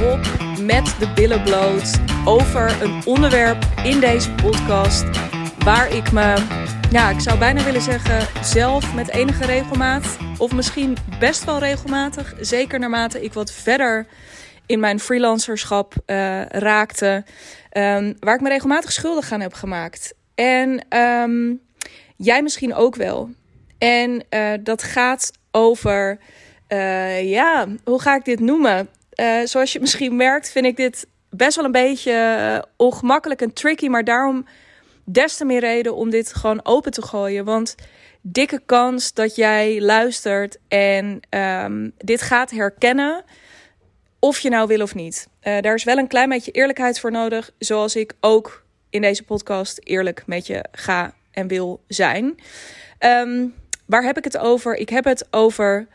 hop met de billen bloot over een onderwerp in deze podcast waar ik me, ja, ik zou bijna willen zeggen, zelf met enige regelmaat, of misschien best wel regelmatig, zeker naarmate ik wat verder in mijn freelancerschap uh, raakte, um, waar ik me regelmatig schuldig aan heb gemaakt. En um, jij misschien ook wel. En uh, dat gaat over, uh, ja, hoe ga ik dit noemen? Uh, zoals je misschien merkt, vind ik dit best wel een beetje ongemakkelijk en tricky. Maar daarom des te meer reden om dit gewoon open te gooien. Want dikke kans dat jij luistert en um, dit gaat herkennen. Of je nou wil of niet. Uh, daar is wel een klein beetje eerlijkheid voor nodig. Zoals ik ook in deze podcast eerlijk met je ga en wil zijn. Um, waar heb ik het over? Ik heb het over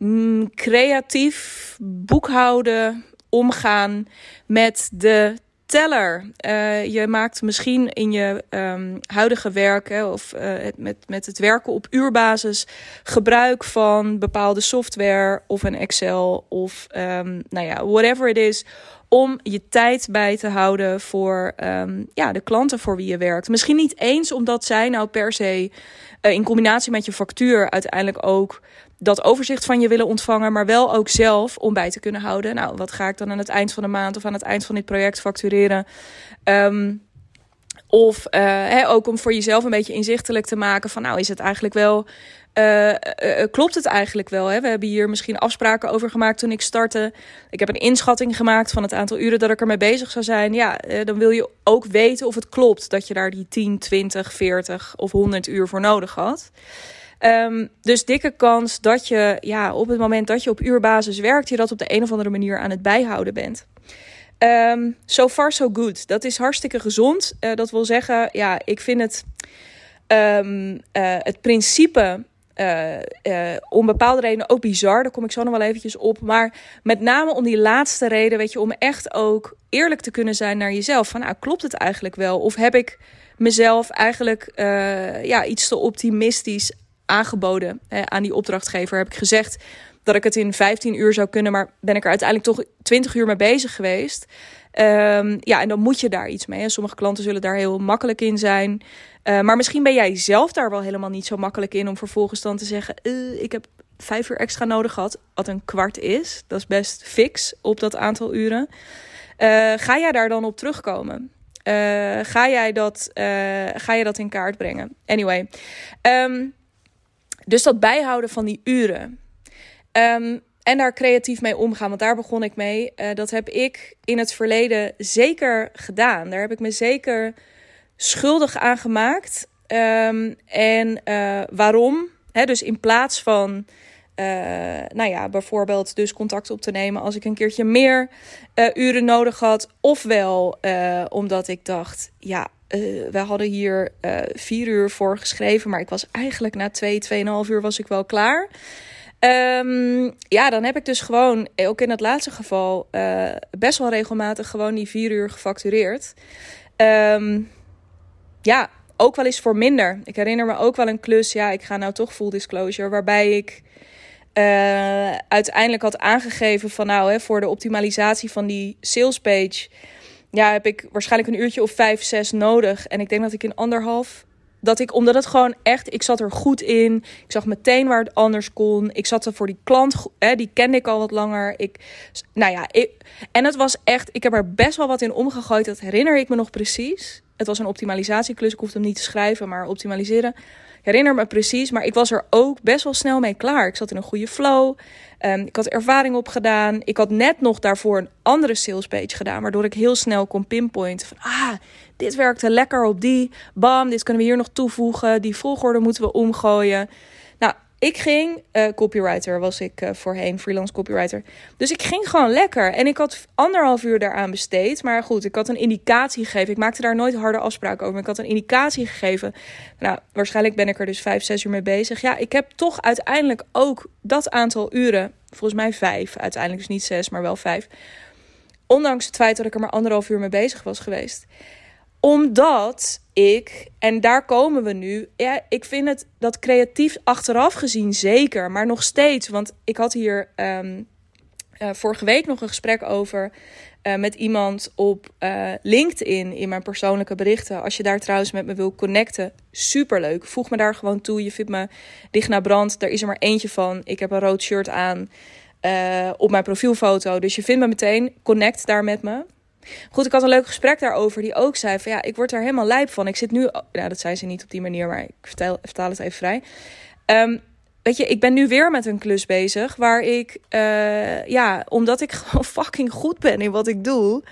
mm, creatief boekhouden, omgaan met de teller. Uh, je maakt misschien in je um, huidige werk hè, of uh, met, met het werken op uurbasis gebruik van bepaalde software of een Excel of um, nou ja, whatever it is. Om je tijd bij te houden voor um, ja, de klanten voor wie je werkt. Misschien niet eens omdat zij nou per se uh, in combinatie met je factuur uiteindelijk ook dat overzicht van je willen ontvangen, maar wel ook zelf om bij te kunnen houden. Nou, wat ga ik dan aan het eind van de maand of aan het eind van dit project factureren? Um, of hè, ook om voor jezelf een beetje inzichtelijk te maken van, nou, is het eigenlijk wel. Uh, uh, klopt het eigenlijk wel? Hè? We hebben hier misschien afspraken over gemaakt toen ik startte. Ik heb een inschatting gemaakt van het aantal uren dat ik ermee bezig zou zijn. Ja, dan wil je ook weten of het klopt dat je daar die 10, 20, 40 of 100 uur voor nodig had. Um, dus dikke kans dat je ja, op het moment dat je op uurbasis werkt, je dat op de een of andere manier aan het bijhouden bent. Um, so far so good. Dat is hartstikke gezond. Dat wil zeggen, ja, ik vind het, uh, het principe uh, uh, om bepaalde redenen ook bizar. Daar kom ik zo nog wel eventjes op. Maar met name om die laatste reden, weet je, om echt ook eerlijk te kunnen zijn naar jezelf. Van, nou, klopt het eigenlijk wel? Of heb ik mezelf eigenlijk uh, ja, iets te optimistisch aangeboden aan die opdrachtgever. Heb ik gezegd dat ik het in 15 uur zou kunnen, maar ben ik er uiteindelijk toch 20 uur mee bezig geweest. Um, ja, en dan moet je daar iets mee. Sommige klanten zullen daar heel makkelijk in zijn. Uh, maar misschien ben jij zelf daar wel helemaal niet zo makkelijk in om vervolgens dan te zeggen: uh, Ik heb vijf uur extra nodig gehad, wat een kwart is. Dat is best fix op dat aantal uren. Uh, ga jij daar dan op terugkomen? ga, jij dat, ga je dat in kaart brengen? Anyway. Um, dus dat bijhouden van die uren. Um, en daar creatief mee omgaan, want daar begon ik mee. Dat heb ik in het verleden zeker gedaan. Daar heb ik me zeker schuldig aan gemaakt. Um, en uh, waarom? Dus in plaats van, uh, nou ja, bijvoorbeeld dus contact op te nemen als ik een keertje meer uren nodig had. Ofwel omdat ik dacht, ja, we hadden hier vier uur voor geschreven, maar ik was eigenlijk na twee, tweeënhalf uur was ik wel klaar. Um, ja, dan heb ik dus gewoon, ook in het laatste geval, best wel regelmatig gewoon die vier uur gefactureerd. Um, ja, ook wel eens voor minder. Ik herinner me ook wel een klus, ja, ik ga nou toch full disclosure, waarbij ik uh, uiteindelijk had aangegeven van nou, hè, voor de optimalisatie van die salespage ja, heb ik waarschijnlijk een uurtje of vijf, zes nodig. En ik denk dat ik in anderhalf. Dat ik, omdat het gewoon echt, ik zat er goed in. Ik zag meteen waar het anders kon. Ik zat er voor die klant, hè, die kende ik al wat langer. Ik, nou ja, ik, en het was echt, ik heb er best wel wat in omgegooid. Dat herinner ik me nog precies. Het was een optimalisatieklus. Ik hoefde hem niet te schrijven, maar optimaliseren. Ik herinner me precies, maar ik was er ook best wel snel mee klaar. Ik zat in een goede flow. Um, ik had ervaring opgedaan. Ik had net nog daarvoor een andere salespage gedaan, waardoor ik heel snel kon pinpointen van ah, dit werkte lekker op die. Bam, dit kunnen we hier nog toevoegen. Die volgorde moeten we omgooien. Ik ging, uh, copywriter was ik uh, voorheen, freelance copywriter. Dus ik ging gewoon lekker. En ik had anderhalf uur daaraan besteed. Maar goed, ik had een indicatie gegeven. Ik maakte daar nooit harde afspraken over. Maar ik had een indicatie gegeven. Nou, waarschijnlijk ben ik er dus vijf, zes uur mee bezig. Ja, ik heb toch uiteindelijk ook dat aantal uren, volgens mij vijf, uiteindelijk dus niet zes, maar wel vijf. Ondanks het feit dat ik er maar anderhalf uur mee bezig was geweest omdat ik, en daar komen we nu, ja, ik vind het dat creatief achteraf gezien zeker, maar nog steeds, want ik had hier um, uh, vorige week nog een gesprek over uh, met iemand op uh, LinkedIn in mijn persoonlijke berichten. Als je daar trouwens met me wil connecten, superleuk. Voeg me daar gewoon toe. Je vindt me dicht naar brand. Er is er maar eentje van. Ik heb een rood shirt aan op mijn profielfoto. Dus je vindt me meteen. Connect daar met me. Goed, ik had een leuk gesprek daarover. Die ook zei van ja, ik word er helemaal lijp van. Ik zit nu. Nou, dat zei ze niet op die manier, maar ik vertel, vertaal het even vrij. Um, weet je, ik ben nu weer met een klus bezig waar ik, uh, ja, omdat ik gewoon fucking goed ben in wat ik doe,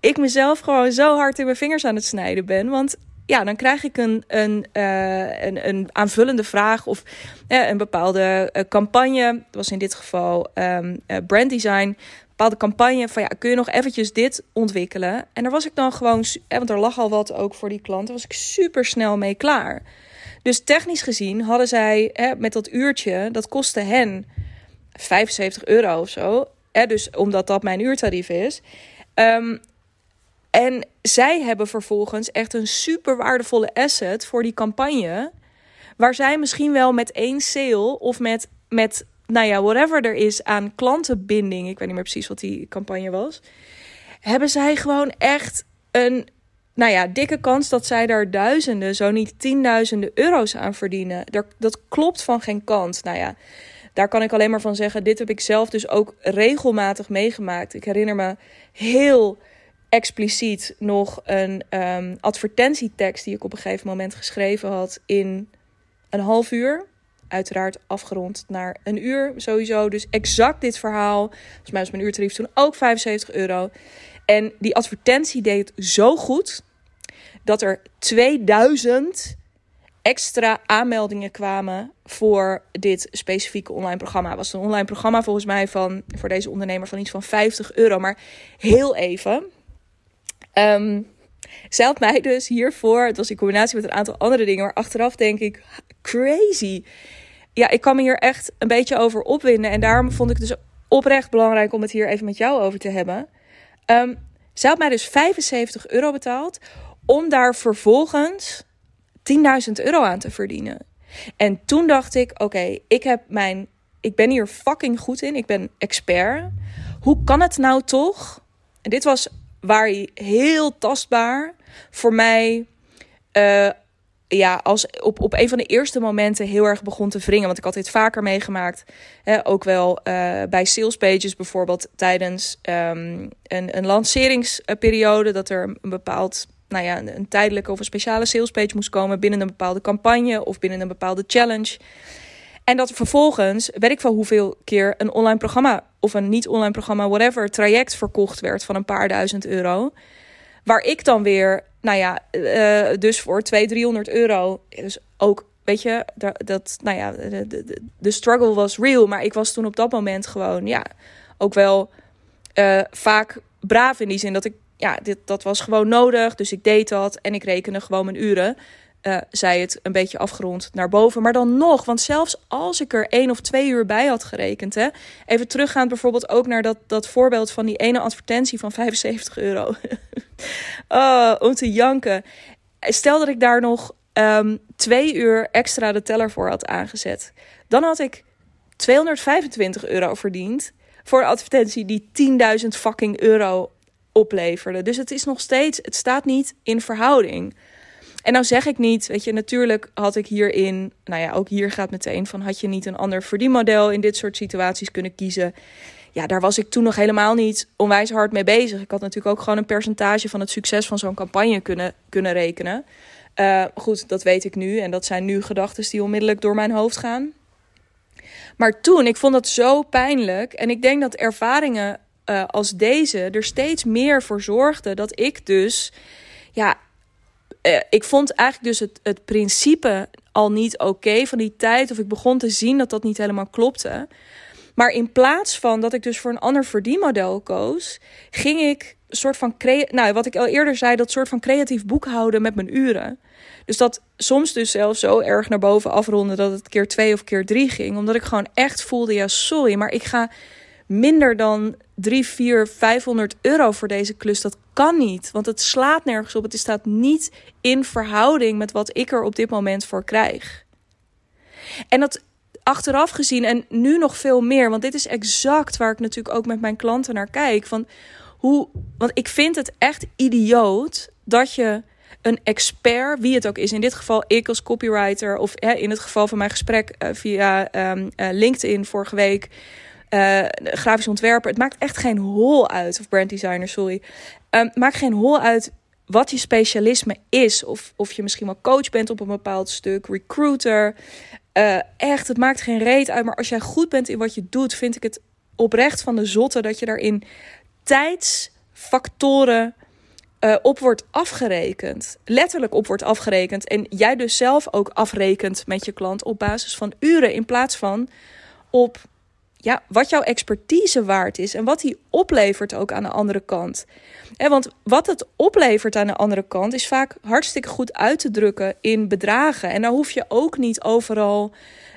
ik mezelf gewoon zo hard in mijn vingers aan het snijden ben. Want ja, dan krijg ik een, een, uh, een, een aanvullende vraag of uh, een bepaalde campagne. Dat was in dit geval um, brand design. Bepaalde campagne van ja, kun je nog eventjes dit ontwikkelen? En daar was ik dan gewoon, want er lag al wat ook voor die klant, daar was ik super snel mee klaar. Dus technisch gezien hadden zij hè, met dat uurtje, dat kostte hen 75 euro of zo. Hè, dus omdat dat mijn uurtarief is. Um, en zij hebben vervolgens echt een super waardevolle asset voor die campagne. Waar zij misschien wel met één sale of met, met nou ja, whatever er is aan klantenbinding. Ik weet niet meer precies wat die campagne was. Hebben zij gewoon echt een nou ja, dikke kans dat zij daar duizenden, zo niet tienduizenden euro's aan verdienen. Dat klopt van geen kant. Nou ja, daar kan ik alleen maar van zeggen. Dit heb ik zelf dus ook regelmatig meegemaakt. Ik herinner me heel expliciet nog een um, advertentietekst die ik op een gegeven moment geschreven had in een half uur. Uiteraard afgerond naar een uur sowieso. Dus exact dit verhaal. Volgens mij was mijn uurtarief toen ook 75 euro. En die advertentie deed zo goed dat er 2000 extra aanmeldingen kwamen voor dit specifieke online programma. Het was een online programma volgens mij van voor deze ondernemer van iets van 50 euro. Maar heel even. Um, mij dus hiervoor, het was in combinatie met een aantal andere dingen, maar achteraf denk ik, crazy. Ja, ik kan me hier echt een beetje over opwinden. En daarom vond ik het dus oprecht belangrijk om het hier even met jou over te hebben. Um, zij had mij dus 75 euro betaald om daar vervolgens 10.000 euro aan te verdienen. En toen dacht ik: oké, ik heb mijn. Ik ben hier fucking goed in. Ik ben expert. Hoe kan het nou toch? En dit was waar hij heel tastbaar voor mij. Uh, ja, als op, op een van de eerste momenten heel erg begon te wringen. Want ik had dit vaker meegemaakt. Hè, ook wel uh, bij salespages bijvoorbeeld tijdens um, een, een lanceringsperiode. Dat er een bepaald, nou ja, een, tijdelijke of een speciale salespage moest komen binnen een bepaalde campagne of binnen een bepaalde challenge. En dat vervolgens, weet ik wel hoeveel keer een online programma of een niet-online programma, whatever, traject verkocht werd van een paar duizend euro. Waar ik dan weer nou ja, uh, dus voor 200, 300 euro. Dus ook, weet je, dat, dat nou ja, de, de, de struggle was real. Maar ik was toen op dat moment gewoon, ja, ook wel uh, vaak braaf in die zin dat ik, ja, dit, dat was gewoon nodig. Dus ik deed dat en ik rekende gewoon mijn uren. Uh, zij het een beetje afgerond naar boven. Maar dan nog, want zelfs als ik er één of twee uur bij had gerekend, hè, even teruggaand bijvoorbeeld ook naar dat, dat voorbeeld van die ene advertentie van 75 euro. oh, om te janken. Stel dat ik daar nog um, twee uur extra de teller voor had aangezet, dan had ik 225 euro verdiend voor een advertentie die 10.000 fucking euro opleverde. Dus het is nog steeds, het staat niet in verhouding. En nou zeg ik niet, weet je, natuurlijk had ik hierin, nou ja, ook hier gaat meteen van, had je niet een ander verdienmodel in dit soort situaties kunnen kiezen? Ja, daar was ik toen nog helemaal niet onwijs hard mee bezig. Ik had natuurlijk ook gewoon een percentage van het succes van zo'n campagne kunnen, kunnen rekenen. Uh, goed, dat weet ik nu en dat zijn nu gedachten die onmiddellijk door mijn hoofd gaan. Maar toen, ik vond dat zo pijnlijk. En ik denk dat ervaringen uh, als deze er steeds meer voor zorgden dat ik dus ja, uh, ik vond eigenlijk dus het, het principe al niet oké van die tijd. Of ik begon te zien dat dat niet helemaal klopte. Maar in plaats van dat ik dus voor een ander verdienmodel koos, ging ik een soort van, nou, wat ik al eerder zei, dat soort van creatief boekhouden met mijn uren. Dus dat soms dus zelfs zo erg naar boven afronden dat het keer twee of keer drie ging. Omdat ik gewoon echt voelde, ja sorry, maar ik ga minder dan 3, 4, 500 euro voor deze klus. Dat kan niet, want het slaat nergens op. Het staat niet in verhouding met wat ik er op dit moment voor krijg. En dat achteraf gezien en nu nog veel meer, want dit is exact waar ik natuurlijk ook met mijn klanten naar kijk. Van hoe, want ik vind het echt idioot dat je een expert, wie het ook is, in dit geval ik als copywriter, of hè, in het geval van mijn gesprek uh, via um, uh, LinkedIn vorige week, uh, grafisch ontwerper. Het maakt echt geen hol uit, of branddesigner, sorry. Um, maakt geen hol uit wat je specialisme is. Of, of je misschien wel coach bent op een bepaald stuk, recruiter. Uh, echt, het maakt geen reet uit. Maar als jij goed bent in wat je doet, vind ik het oprecht van de zotte dat je daarin tijdsfactoren uh, op wordt afgerekend. Letterlijk op wordt afgerekend. En jij dus zelf ook afrekent met je klant op basis van uren in plaats van op ja, wat jouw expertise waard is en wat die oplevert ook aan de andere kant. En want wat het oplevert aan de andere kant is vaak hartstikke goed uit te drukken in bedragen. En daar hoef je ook niet overal.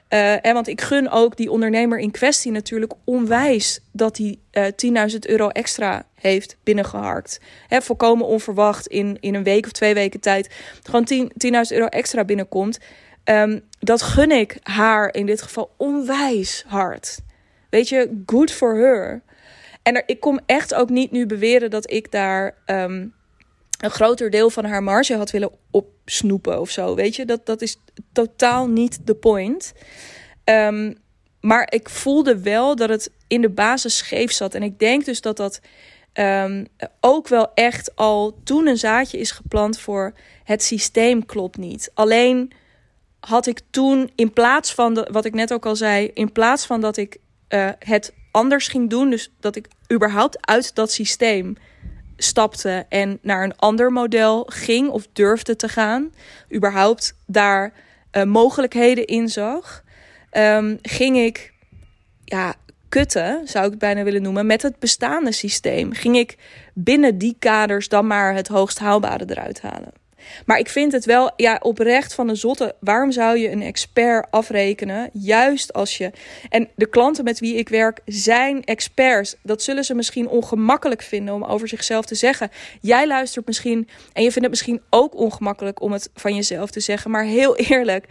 En want ik gun ook die ondernemer in kwestie natuurlijk onwijs dat hij uh, 10.000 euro extra heeft binnengeharkt. Hè, volkomen onverwacht in, in een week of twee weken tijd gewoon 10.000 euro extra binnenkomt. Um, dat gun ik haar in dit geval onwijs hard. Weet je, good for her. En ik kom echt ook niet nu beweren dat ik daar um, een groter deel van haar marge had willen opsnoepen of zo. Weet je, dat, dat is totaal niet de point. Um, maar ik voelde wel dat het in de basis scheef zat. En ik denk dus dat dat um, ook wel echt al toen een zaadje is geplant voor het systeem klopt niet. Alleen had ik toen in plaats van de, wat ik net ook al zei, in plaats van dat ik uh, het anders ging doen. Dus dat ik überhaupt uit dat systeem stapte en naar een ander model ging of durfde te gaan. Überhaupt daar uh, mogelijkheden in zag. Um, ging ik ja, kutten, zou ik het bijna willen noemen, met het bestaande systeem. Ging ik binnen die kaders dan maar het hoogst haalbare eruit halen. Maar ik vind het wel ja, oprecht van de zotte. Waarom zou je een expert afrekenen? Juist als je. En de klanten met wie ik werk zijn experts. Dat zullen ze misschien ongemakkelijk vinden om over zichzelf te zeggen. Jij luistert misschien. En je vindt het misschien ook ongemakkelijk om het van jezelf te zeggen. Maar heel eerlijk.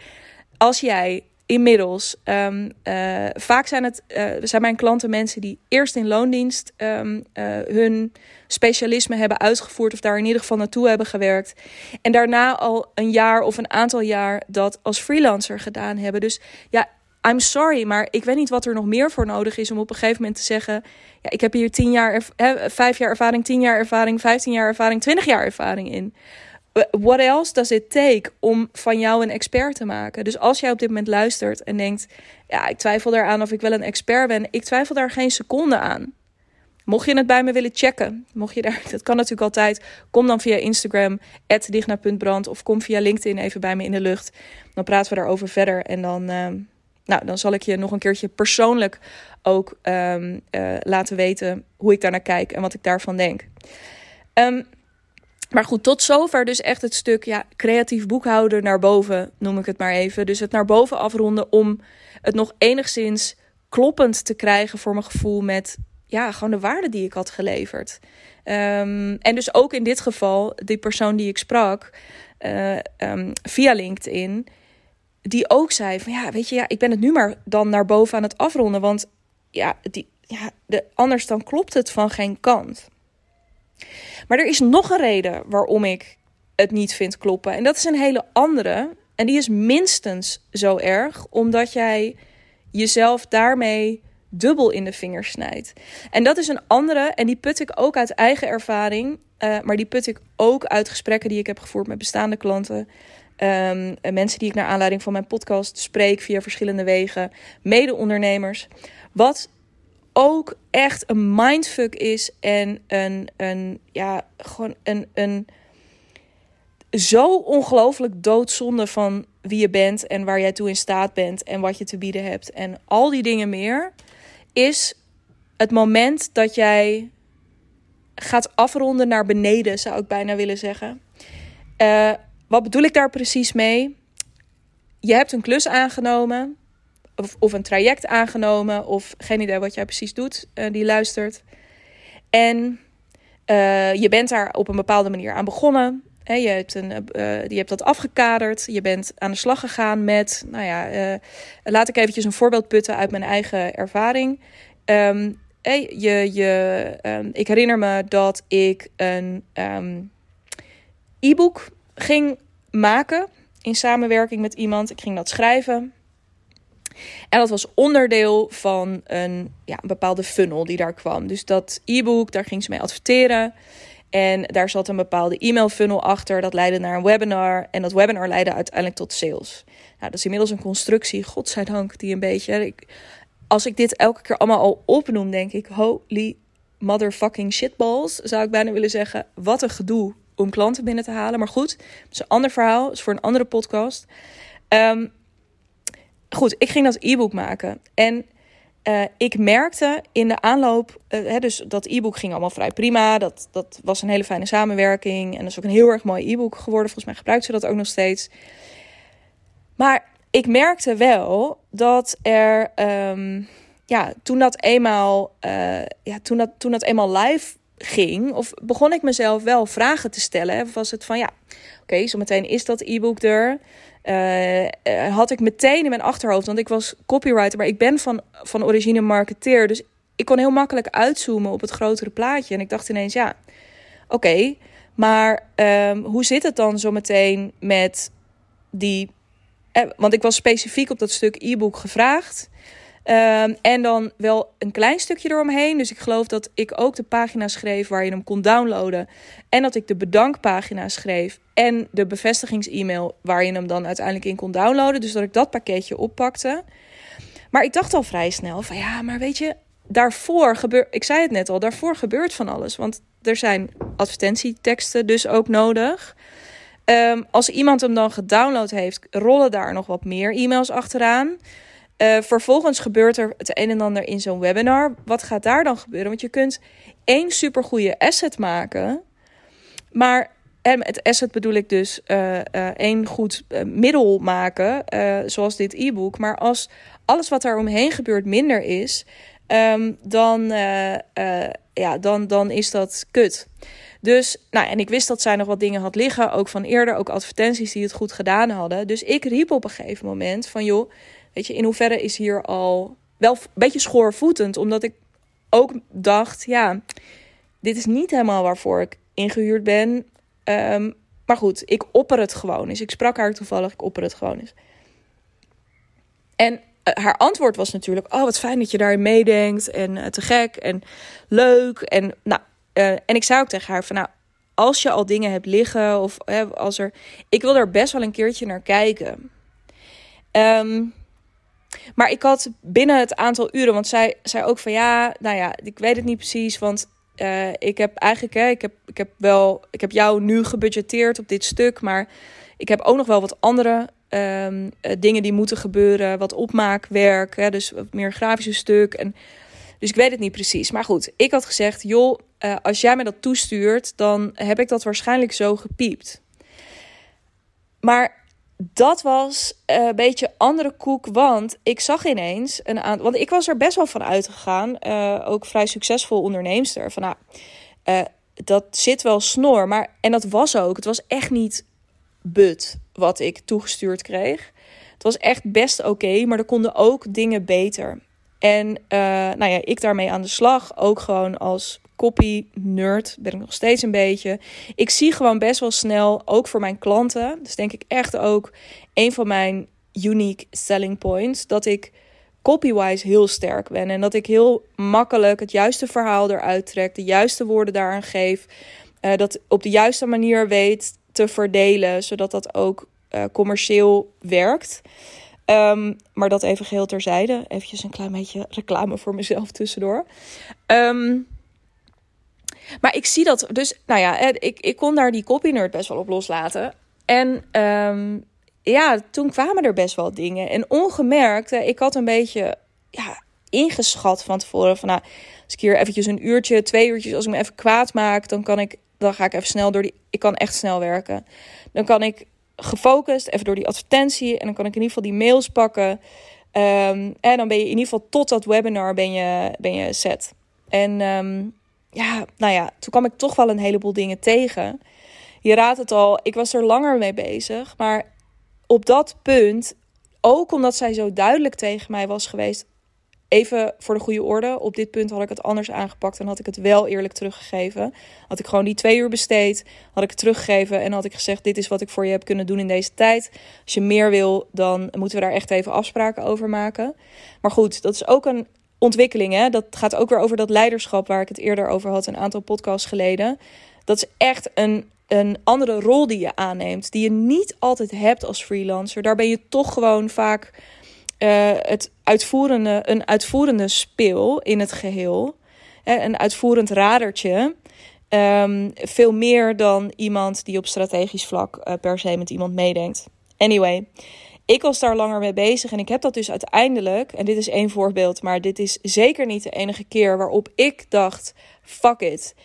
Als jij inmiddels. Um, uh, vaak zijn het uh, zijn mijn klanten mensen die eerst in loondienst um, uh, hun specialisme hebben uitgevoerd of daar in ieder geval naartoe hebben gewerkt. En daarna al een jaar of een aantal jaar dat als freelancer gedaan hebben. Dus ja, I'm sorry, maar ik weet niet wat er nog meer voor nodig is om op een gegeven moment te zeggen: ja, ik heb hier tien jaar, vijf jaar ervaring, tien jaar ervaring, vijftien jaar ervaring, twintig jaar ervaring in. What else does it take om van jou een expert te maken? Dus als jij op dit moment luistert en denkt: ja, ik twijfel eraan of ik wel een expert ben, ik twijfel daar geen seconde aan. Mocht je het bij me willen checken, mocht je daar, dat kan natuurlijk altijd, kom dan via Instagram, digna.brand of kom via LinkedIn even bij me in de lucht. Dan praten we daarover verder en dan, uh, nou, dan zal ik je nog een keertje persoonlijk ook um, uh, laten weten hoe ik daar naar kijk en wat ik daarvan denk. Um, maar goed, tot zover dus echt het stuk ja, creatief boekhouden naar boven, noem ik het maar even. Dus het naar boven afronden om het nog enigszins kloppend te krijgen voor mijn gevoel met ja, gewoon de waarde die ik had geleverd. Um, en dus ook in dit geval, die persoon die ik sprak uh, um, via LinkedIn, die ook zei van ja, weet je, ja, ik ben het nu maar dan naar boven aan het afronden, want ja, die, ja de, anders dan klopt het van geen kant. Maar er is nog een reden waarom ik het niet vind kloppen. En dat is een hele andere. En die is minstens zo erg, omdat jij jezelf daarmee dubbel in de vingers snijdt. En dat is een andere, en die put ik ook uit eigen ervaring, uh, maar die put ik ook uit gesprekken die ik heb gevoerd met bestaande klanten. Um, mensen die ik naar aanleiding van mijn podcast spreek via verschillende wegen, mede-ondernemers. Wat ook echt een mindfuck is en een, een ja, gewoon een, een zo ongelooflijk doodzonde van wie je bent en waar jij toe in staat bent en wat je te bieden hebt en al die dingen meer, is het moment dat jij gaat afronden naar beneden, zou ik bijna willen zeggen. Uh, wat bedoel ik daar precies mee? Je hebt een klus aangenomen of, of een traject aangenomen, of geen idee wat jij precies doet, uh, die luistert. En uh, je bent daar op een bepaalde manier aan begonnen. je, hebt een, uh, hebt dat afgekaderd. Je bent aan de slag gegaan met, nou ja, laat ik eventjes een voorbeeld putten uit mijn eigen ervaring. Um, je, je, um, ik herinner me dat ik een um, e-book ging maken in samenwerking met iemand. Ik ging dat schrijven. En dat was onderdeel van een, ja, een bepaalde funnel die daar kwam. Dus dat e-book, daar ging ze mee adverteren. En daar zat een bepaalde e-mail funnel achter. Dat leidde naar een webinar. En dat webinar leidde uiteindelijk tot sales. Nou, dat is inmiddels een constructie, godzijdank, die een beetje. Als ik dit elke keer allemaal al opnoem, denk ik: holy motherfucking shitballs. Zou ik bijna willen zeggen: wat een gedoe om klanten binnen te halen. Maar goed, dat is een ander verhaal. Is voor een andere podcast. Um, goed, ik ging dat e-book maken. En uh, ik merkte in de aanloop, uh, hè, dus dat e-book ging allemaal vrij prima. Dat, dat was een hele fijne samenwerking. En dat is ook een heel erg mooi e-book geworden. Volgens mij gebruikt ze dat ook nog steeds. Maar ik merkte wel dat er, um, ja, toen dat eenmaal, uh, ja, toen dat, toen dat eenmaal live ging, of begon ik mezelf wel vragen te stellen. Of was het van ja, oké, okay, zometeen is dat e-book er. Uh, had ik meteen in mijn achterhoofd, want ik was copywriter, maar ik ben van, van origine marketeer. Dus ik kon heel makkelijk uitzoomen op het grotere plaatje. En ik dacht ineens, ja, oké, maar um, hoe zit het dan zometeen met die. Eh, want ik was specifiek op dat stuk e-book gevraagd. Um, en dan wel een klein stukje eromheen. Dus ik geloof dat ik ook de pagina schreef waar je hem kon downloaden. En dat ik de bedankpagina schreef. En de bevestigings-e-mail waar je hem dan uiteindelijk in kon downloaden. Dus dat ik dat pakketje oppakte. Maar ik dacht al vrij snel van ja, maar weet je, daarvoor gebeurt. Ik zei het net al, daarvoor gebeurt van alles. Want er zijn advertentieteksten dus ook nodig. Um, als iemand hem dan gedownload heeft, rollen daar nog wat meer e-mails achteraan. Uh, vervolgens gebeurt er het een en ander in zo'n webinar. Wat gaat daar dan gebeuren? Want je kunt één supergoeie asset maken. Maar en met asset bedoel ik dus uh, uh, één goed middel maken, zoals dit e-book. Maar als alles wat daar omheen gebeurt minder is, um, dan, ja, dan, dan is dat kut. Dus, nou, en ik wist dat zij nog wat dingen had liggen, ook van eerder, ook advertenties die het goed gedaan hadden. Dus ik riep op een gegeven moment van, joh, Weet je, in hoeverre is hier al wel een beetje schoorvoetend, omdat ik ook dacht, ja, dit is niet helemaal waarvoor ik ingehuurd ben. Um, maar goed, ik opper het gewoon eens. Ik sprak haar toevallig, ik opper het gewoon eens. En uh, haar antwoord was natuurlijk: Oh, wat fijn dat je daarin meedenkt. En uh, te gek en leuk. En, nou, uh, en ik zei ook tegen haar: van nou, als je al dingen hebt liggen, of als er. Ik wil er best wel een keertje naar kijken. Um, maar ik had binnen het aantal uren, want zij zei ook van ja, nou ja, ik weet het niet precies, want uh, ik heb eigenlijk, hè, ik heb, ik heb wel, ik heb jou nu gebudgeteerd op dit stuk, maar ik heb ook nog wel wat andere um, dingen die moeten gebeuren, wat opmaakwerk, hè, dus wat meer grafische stuk. En, dus ik weet het niet precies. Maar goed, ik had gezegd, joh, uh, als jij me dat toestuurt, dan heb ik dat waarschijnlijk zo gepiept. Maar dat was een beetje andere koek. Want ik zag ineens een aantal. Want ik was er best wel van uitgegaan. Uh, ook vrij succesvol onderneemster. Van nou, uh, dat zit wel snor. Maar, en dat was ook. Het was echt niet but wat ik toegestuurd kreeg. Het was echt best oké. maar er konden ook dingen beter. En nou ja, ik daarmee aan de slag. Ook gewoon als copy nerd ben ik nog steeds een beetje. Ik zie gewoon best wel snel, ook voor mijn klanten, dus denk ik echt ook een van mijn unique selling points, dat ik copywise heel sterk ben en dat ik heel makkelijk het juiste verhaal eruit trek, de juiste woorden daaraan geef, uh, dat op de juiste manier weet te verdelen, zodat dat ook uh, commercieel werkt. Um, maar dat even geheel terzijde. Even een klein beetje reclame voor mezelf tussendoor. Um, maar ik zie dat dus, nou ja, ik, ik kon daar die copy best wel op loslaten. En um, ja, toen kwamen er best wel dingen. En ongemerkt, ik had een beetje ja, ingeschat van tevoren van nou, als ik hier eventjes een uurtje, twee uurtjes, als ik me even kwaad maak, dan kan ik, dan ga ik even snel door die, ik kan echt snel werken. Dan kan ik gefocust even door die advertentie en dan kan ik in ieder geval die mails pakken. Um, en dan ben je in ieder geval tot dat webinar ben je, ben je set. En um, ja, nou ja, toen kwam ik toch wel een heleboel dingen tegen. je raadt het al, ik was er langer mee bezig. Maar op dat punt, ook omdat zij zo duidelijk tegen mij was geweest. Even voor de goede orde, op dit punt had ik het anders aangepakt en had ik het wel eerlijk teruggegeven. Had ik gewoon die twee uur besteed, had ik het teruggegeven en had ik gezegd: Dit is wat ik voor je heb kunnen doen in deze tijd. Als je meer wil, dan moeten we daar echt even afspraken over maken. Maar goed, dat is ook een ontwikkeling. Hè? Dat gaat ook weer over dat leiderschap waar ik het eerder over had, een aantal podcasts geleden. Dat is echt een, een andere rol die je aanneemt, die je niet altijd hebt als freelancer. Daar ben je toch gewoon vaak uh, het uitvoerende, een uitvoerende speel in het geheel. Hè? Een uitvoerend radertje. Um, veel meer dan iemand die op strategisch vlak uh, per se met iemand meedenkt. Anyway, ik was daar langer mee bezig en ik heb dat dus uiteindelijk, en dit is één voorbeeld, maar dit is zeker niet de enige keer waarop ik dacht: fuck it,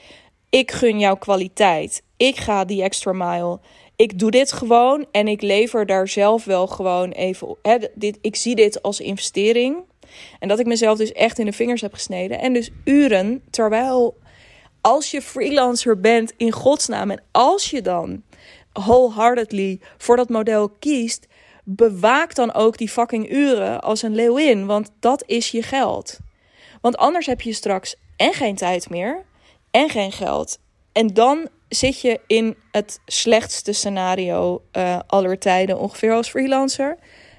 ik gun jou kwaliteit, ik ga die extra mile, ik doe dit gewoon en ik lever daar zelf wel gewoon even. Hè, dit, ik zie dit als investering. En dat ik mezelf dus echt in de vingers heb gesneden. En dus uren, terwijl als je freelancer bent in godsnaam en als je dan wholeheartedly voor dat model kiest, bewaak dan ook die fucking uren als een leeuwin, want dat is je geld. Want anders heb je straks en geen tijd meer en geen geld. En dan zit je in het slechtste scenario uh, aller tijden ongeveer als freelancer.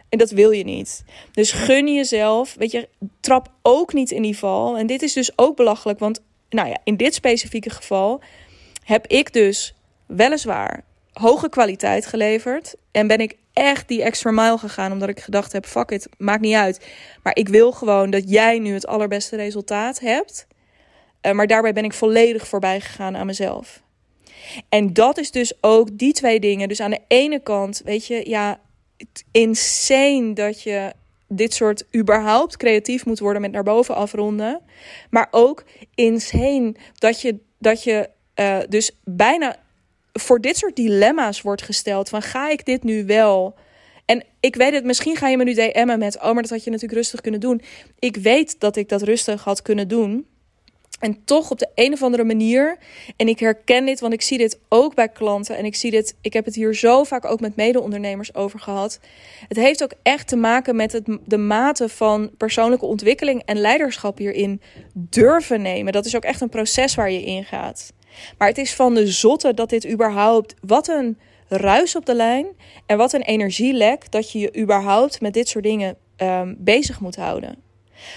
En dat wil je niet. Dus gun jezelf, weet je, trap ook niet in die val. En dit is dus ook belachelijk, want nou ja, in dit specifieke geval heb ik dus weliswaar hoge kwaliteit geleverd. En ben ik echt die extra mile gegaan. Omdat ik gedacht heb: fuck it, maakt niet uit. Maar ik wil gewoon dat jij nu het allerbeste resultaat hebt. Uh, maar daarbij ben ik volledig voorbij gegaan aan mezelf. En dat is dus ook die twee dingen. Dus aan de ene kant, weet je, ja, insane dat je dit soort überhaupt creatief moet worden met naar boven afronden. Maar ook insane dat je, dat je uh, dus bijna voor dit soort dilemma's wordt gesteld. Van ga ik dit nu wel? En ik weet het, misschien ga je me nu DM'en met... oh, maar dat had je natuurlijk rustig kunnen doen. Ik weet dat ik dat rustig had kunnen doen. En toch op de een of andere manier, en ik herken dit, want ik zie dit ook bij klanten en ik zie dit, ik heb het hier zo vaak ook met mede-ondernemers over gehad. Het heeft ook echt te maken met het, de mate van persoonlijke ontwikkeling en leiderschap hierin durven nemen. Dat is ook echt een proces waar je in gaat. Maar het is van de zotte dat dit überhaupt, wat een ruis op de lijn en wat een energielek dat je je überhaupt met dit soort dingen um, bezig moet houden.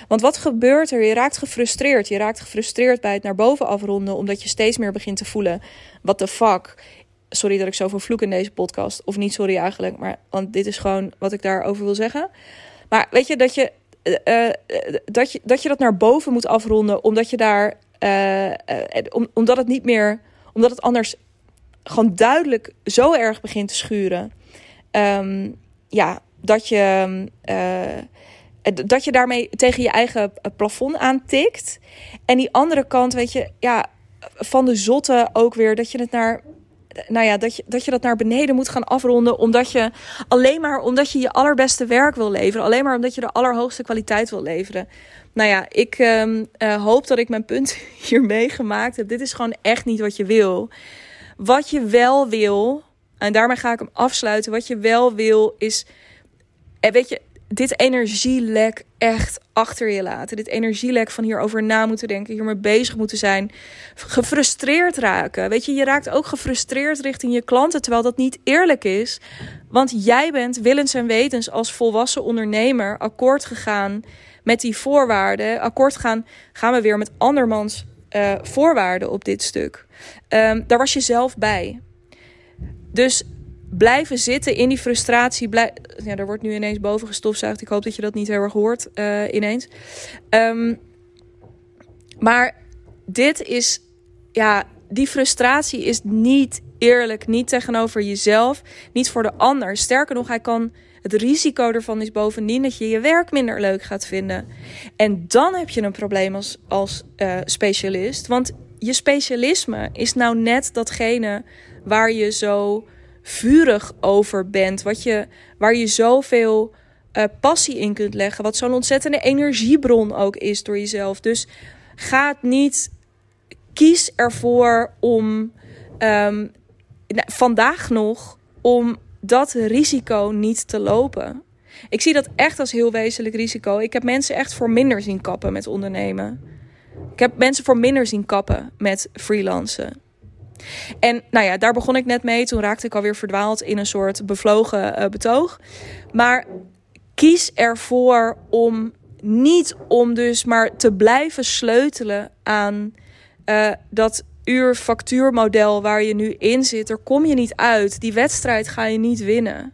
Want wat gebeurt er? Je raakt gefrustreerd. Je raakt gefrustreerd bij het naar boven afronden, omdat je steeds meer begint te voelen: what the fuck. Sorry dat ik zoveel vloek in deze podcast. Of niet sorry eigenlijk, maar want dit is gewoon wat ik daarover wil zeggen. Maar weet je dat je, uh, dat, je dat je dat naar boven moet afronden, omdat je daar. Uh, om, omdat het niet meer. Omdat het anders gewoon duidelijk zo erg begint te schuren. Um, ja, dat je dat je daarmee tegen je eigen plafond aantikt. En die andere kant, weet je, ja, van de zotte ook weer dat je het naar. Nou ja, dat je, dat je dat naar beneden moet gaan afronden. Omdat je alleen maar omdat je je allerbeste werk wil leveren. Alleen maar omdat je de allerhoogste kwaliteit wil leveren. Nou ja, ik uh, hoop dat ik mijn punt hiermee gemaakt heb. Dit is gewoon echt niet wat je wil. Wat je wel wil, en daarmee ga ik hem afsluiten. Wat je wel wil is. En weet je, dit energielek echt achter je laten. Dit energielek van hierover na moeten denken, hiermee bezig moeten zijn. Gefrustreerd raken. Weet je, je raakt ook gefrustreerd richting je klanten, terwijl dat niet eerlijk is. Want jij bent willens en wetens als volwassen ondernemer akkoord gegaan met die voorwaarden. Akkoord gaan, gaan we weer met andermans uh, voorwaarden op dit stuk. Um, daar was je zelf bij. Dus blijven zitten in die frustratie. Blij... Ja, er wordt nu ineens boven gestofzuigd. Ik hoop dat je dat niet heel erg hoort uh, ineens. Um, maar dit is, ja, die frustratie is niet eerlijk. Niet tegenover jezelf, niet voor de ander. Sterker nog, hij kan. Het risico ervan is bovendien dat je je werk minder leuk gaat vinden. En dan heb je een probleem als, uh, specialist. Want je specialisme is nou net datgene waar je zo vurig over bent. Wat je, waar je zoveel uh, passie in kunt leggen. Wat zo'n ontzettende energiebron ook is door jezelf. Dus ga het niet. Kies ervoor om. Um, vandaag nog om dat risico niet te lopen. Ik zie dat echt als heel wezenlijk risico. Ik heb mensen echt voor minder zien kappen met ondernemen. Ik heb mensen voor minder zien kappen met freelancen. En nou ja, daar begon ik net mee. Toen raakte ik alweer verdwaald in een soort bevlogen uh, betoog. Maar kies ervoor om niet om dus maar te blijven sleutelen aan uh, dat uur-factuurmodel waar je nu in zit. Er kom je niet uit. Die wedstrijd ga je niet winnen.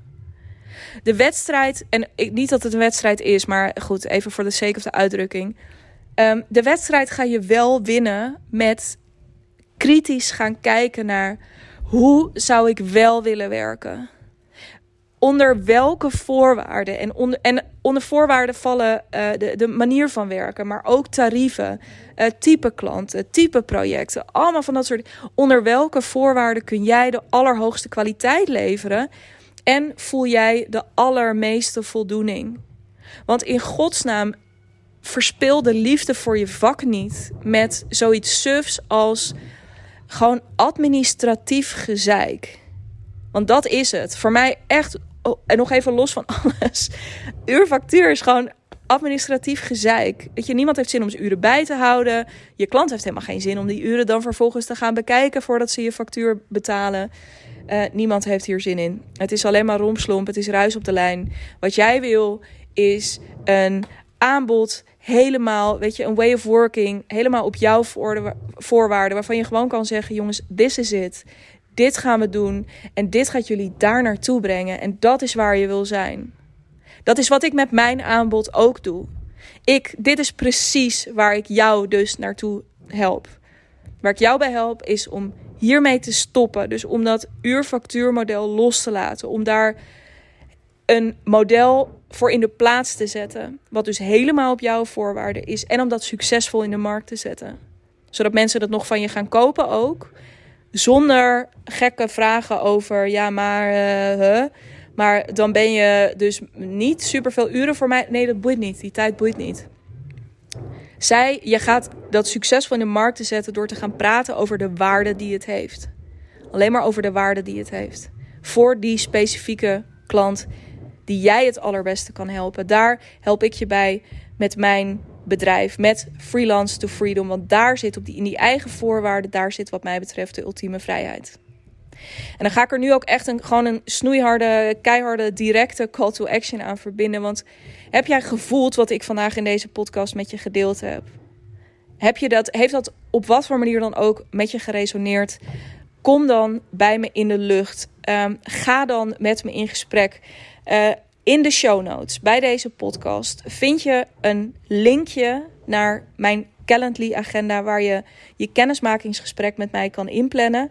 De wedstrijd, en niet dat het een wedstrijd is, maar goed, even voor de sake de uitdrukking. Um, de wedstrijd ga je wel winnen met kritisch gaan kijken naar hoe zou ik wel willen werken. Onder welke voorwaarden en onder, en onder voorwaarden vallen uh, de, de manier van werken, maar ook tarieven, uh, type klanten, type projecten, allemaal van dat soort. Onder welke voorwaarden kun jij de allerhoogste kwaliteit leveren en voel jij de allermeeste voldoening? Want in godsnaam verspil de liefde voor je vak niet met zoiets sufs als gewoon administratief gezeik. Want dat is het. Voor mij echt, oh, en nog even los van alles. Uurfactuur is gewoon administratief gezeik. Dat je, niemand heeft zin om zijn uren bij te houden. Je klant heeft helemaal geen zin om die uren dan vervolgens te gaan bekijken voordat ze je factuur betalen. Uh, niemand heeft hier zin in. Het is alleen maar romslomp, het is ruis op de lijn. Wat jij wil is een aanbod helemaal, weet je, een way of working, helemaal op jouw voorwaarden, waarvan je gewoon kan zeggen, jongens, this is it. Dit gaan we doen en dit gaat jullie daar naartoe brengen en dat is waar je wil zijn. Dat is wat ik met mijn aanbod ook doe. Ik, dit is precies waar ik jou dus naartoe help. Waar ik jou bij help is om hiermee te stoppen. Dus om dat uurfactuurmodel los te laten. Om daar een model voor in de plaats te zetten. Wat dus helemaal op jouw voorwaarden is. En om dat succesvol in de markt te zetten. Zodat mensen dat nog van je gaan kopen ook. Zonder gekke vragen over, ja maar, uh, maar dan ben je dus niet superveel uren voor mij. Nee, dat boeit niet. Die tijd boeit niet. Zij, je gaat dat succesvol in de markt te zetten door te gaan praten over de waarde die het heeft. Alleen maar over de waarde die het heeft. Voor die specifieke klant die jij het allerbeste kan helpen. Daar help ik je bij met mijn bedrijf, met Freelance to Freedom. Want daar zit op die, in die eigen voorwaarden, daar zit wat mij betreft de ultieme vrijheid. En dan ga ik er nu ook echt een, gewoon een snoeiharde, keiharde, directe call to action aan verbinden. Want heb jij gevoeld wat ik vandaag in deze podcast met je gedeeld heb? Heb je dat, heeft dat op wat voor manier dan ook met je geresoneerd? Kom dan bij me in de lucht. Um, ga dan met me in gesprek. Uh, in de show notes bij deze podcast vind je een linkje naar mijn Calendly agenda waar je je kennismakingsgesprek met mij kan inplannen.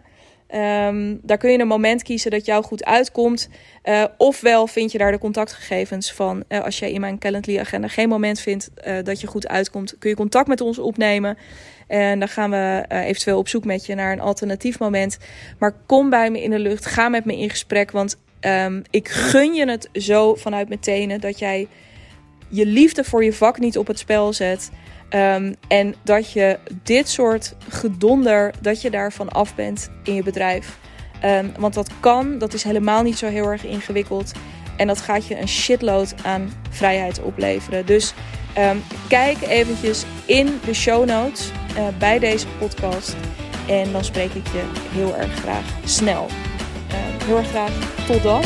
Um, daar kun je een moment kiezen dat jou goed uitkomt. Uh, ofwel vind je daar de contactgegevens van. Uh, als jij in mijn Calendly agenda geen moment vindt uh, dat je goed uitkomt, kun je contact met ons opnemen. En dan gaan we eventueel op zoek met je naar een alternatief moment. Maar kom bij me in de lucht. Ga met me in gesprek. Want um, ik gun je het zo vanuit mijn tenen dat jij je liefde voor je vak niet op het spel zet. Um, en dat je dit soort gedonder, dat je daarvan af bent in je bedrijf. Um, want dat kan, dat is helemaal niet zo heel erg ingewikkeld. En dat gaat je een shitload aan vrijheid opleveren. Dus kijk eventjes in de show notes uh, bij deze podcast. En dan spreek ik je heel erg graag snel. Heel graag tot dan.